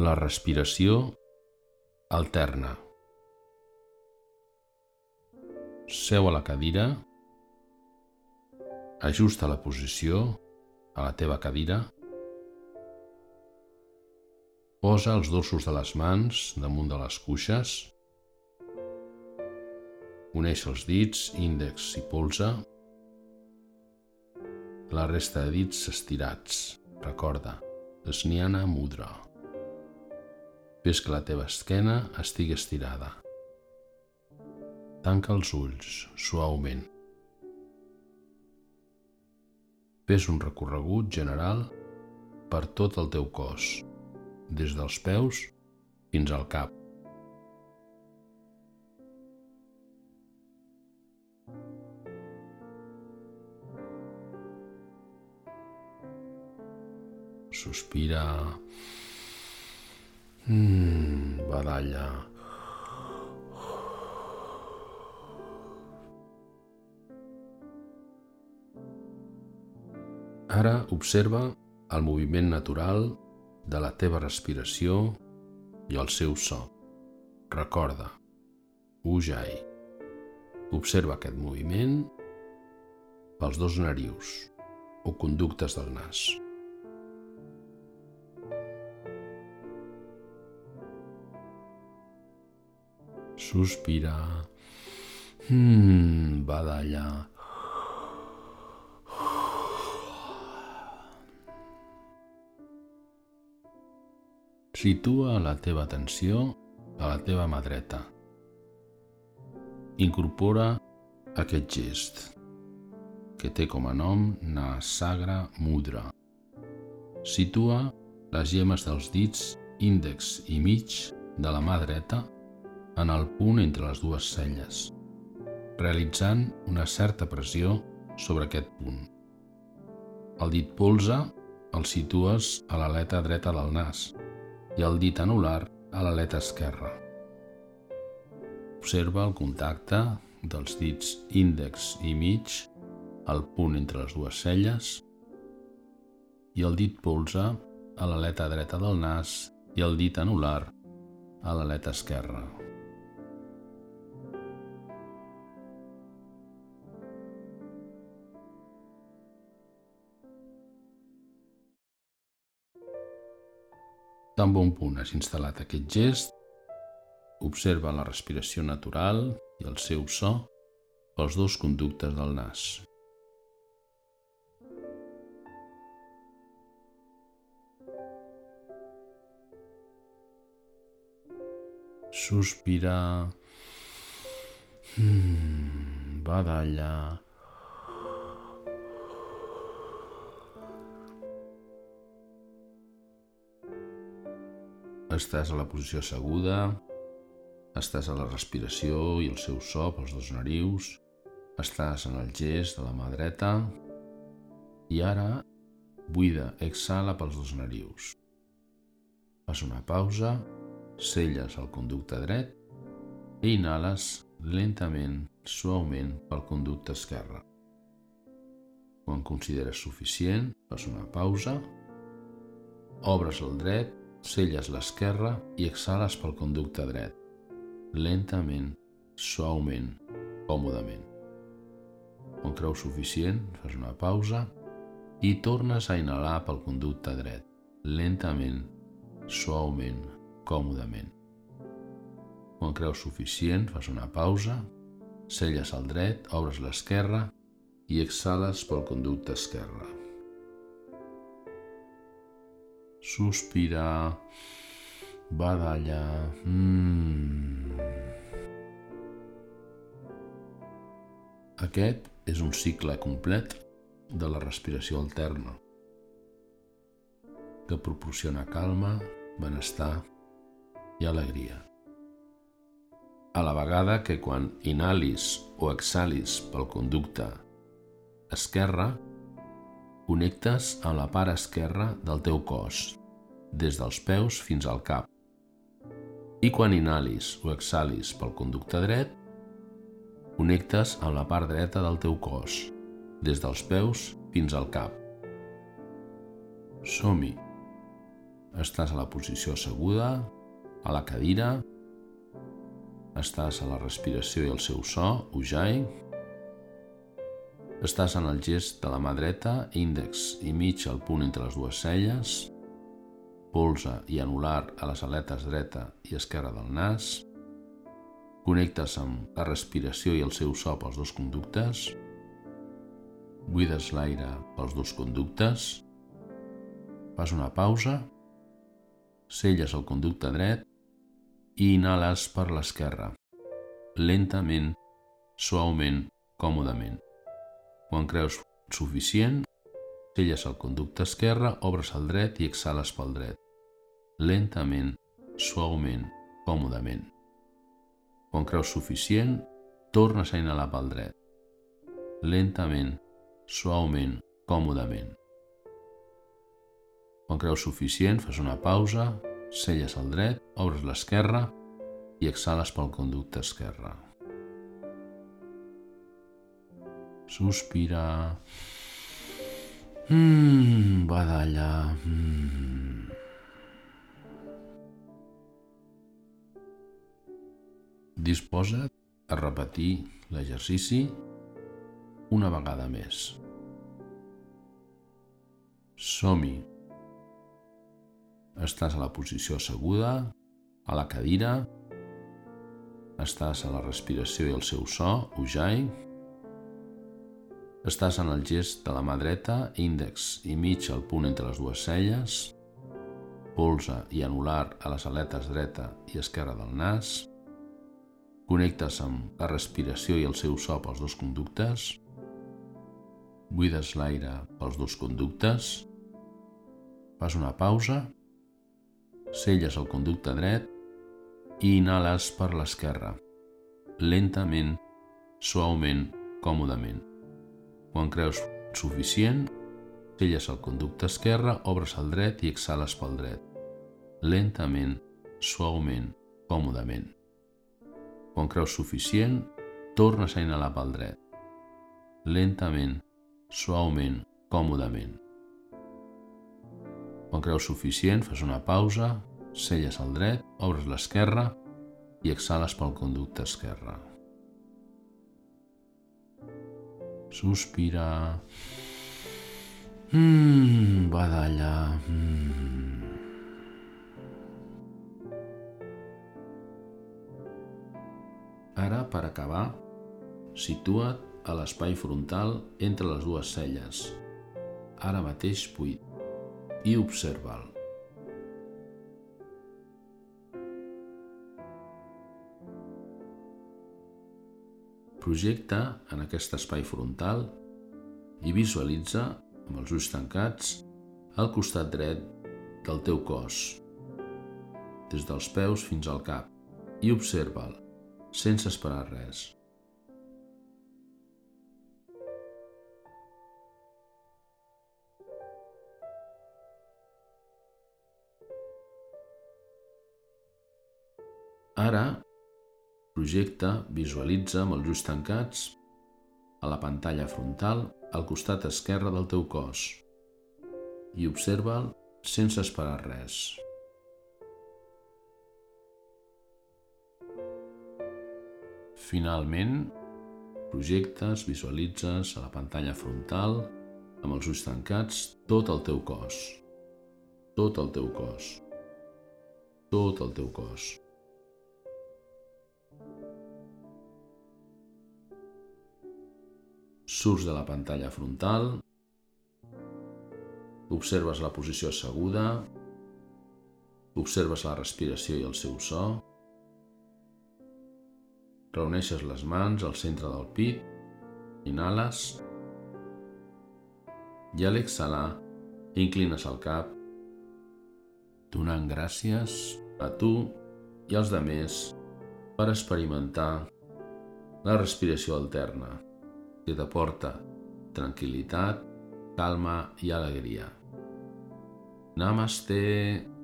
La respiració alterna. Seu a la cadira, ajusta la posició a la teva cadira, posa els dorsos de les mans damunt de les cuixes, uneix els dits, índex i polze, la resta de dits estirats, recorda, Snyana Mudra. Fes que la teva esquena estigui estirada. Tanca els ulls suaument. Fes un recorregut general per tot el teu cos, des dels peus fins al cap. Sospira. Mm, badalla. Ara observa el moviment natural de la teva respiració i el seu so. Recorda, Ujai. Observa aquest moviment pels dos narius o conductes del nas. Sospira. Hmm, badalla. Situa la teva atenció a la teva mà dreta. Incorpora aquest gest, que té com a nom Nasagra Mudra. Situa les gemes dels dits índex i mig de la mà dreta en el punt entre les dues celles, realitzant una certa pressió sobre aquest punt. El dit polze el situes a l'aleta dreta del nas i el dit anular a l'aleta esquerra. Observa el contacte dels dits índex i mig al punt entre les dues celles i el dit polze a l'aleta dreta del nas i el dit anular a l'aleta esquerra. Tan bon punt has instal·lat aquest gest, observa la respiració natural i el seu so pels dos conductes del nas. Sospira. Mm, badalla. Estàs a la posició asseguda, estàs a la respiració i el seu so pels dos narius, estàs en el gest de la mà dreta i ara buida, exhala pels dos narius. Fas una pausa, selles el conducte dret i inhales lentament, suaument pel conducte esquerre. Quan consideres suficient, fas una pausa, obres el dret Selles l'esquerra i exhales pel conducte dret, lentament, suaument, còmodament. Quan creus suficient, fas una pausa i tornes a inhalar pel conducte dret, lentament, suaument, còmodament. Quan creus suficient, fas una pausa, selles el dret, obres l'esquerra i exhales pel conducte esquerre sospirar, badalla. Mm. Aquest és un cicle complet de la respiració alterna que proporciona calma, benestar i alegria. A la vegada que quan inhalis o exhalis pel conducte esquerre, connectes amb la part esquerra del teu cos, des dels peus fins al cap. I quan inhalis o exhalis pel conducte dret, connectes amb la part dreta del teu cos, des dels peus fins al cap. Som-hi. Estàs a la posició asseguda, a la cadira. Estàs a la respiració i el seu so, ujai. Estàs en el gest de la mà dreta, índex i mig al punt entre les dues celles, polze i anular a les aletes dreta i esquerra del nas. Connectes amb la respiració i el seu so pels dos conductes. Buides l'aire pels dos conductes. Fas una pausa. Selles el conducte dret i inhales per l'esquerra. Lentament, suaument, còmodament. Quan creus suficient, selles el conducte esquerre, obres el dret i exhales pel dret. Lentament, suaument, còmodament. Quan creus suficient, tornes a inhalar pel dret. Lentament, suaument, còmodament. Quan creus suficient, fas una pausa, selles el dret, obres l'esquerra i exhales pel conducte esquerre. Sospira. Mmm, badalla. Mmm. Disposa't a repetir l'exercici una vegada més. Som-hi. Estàs a la posició asseguda, a la cadira. Estàs a la respiració i el seu so, ujai. Estàs en el gest de la mà dreta, índex i mig al punt entre les dues celles, polze i anular a les aletes dreta i esquerra del nas, Connectes amb la respiració i el seu so pels dos conductes. Buides l'aire pels dos conductes. Fas una pausa. Selles el conducte dret i inhales per l'esquerra. Lentament, suaument, còmodament. Quan creus suficient, selles el conducte esquerre, obres el dret i exhales pel dret. Lentament, suaument, còmodament. Quan creus suficient, tornes a inhalar pel dret. Lentament, suaument, còmodament. Quan creus suficient, fas una pausa, selles el dret, obres l'esquerra i exhales pel conducte esquerre. Sospira. Mmm, badalla. Mmm. Ara, per acabar, situa't a l'espai frontal entre les dues celles, ara mateix buit, i observa'l. Projecta en aquest espai frontal i visualitza, amb els ulls tancats, al costat dret del teu cos, des dels peus fins al cap, i observa'l sense esperar res. Ara, projecta, visualitza amb els ulls tancats a la pantalla frontal al costat esquerre del teu cos i observa'l sense esperar res. Finalment, projectes, visualitzes a la pantalla frontal, amb els ulls tancats, tot el teu cos. Tot el teu cos. Tot el teu cos. Surts de la pantalla frontal, observes la posició asseguda, observes la respiració i el seu so, Reuneixes les mans al centre del pit, inhales i a l'exhalar inclines el cap, donant gràcies a tu i als demés per experimentar la respiració alterna que t'aporta tranquil·litat, calma i alegria. Namaste.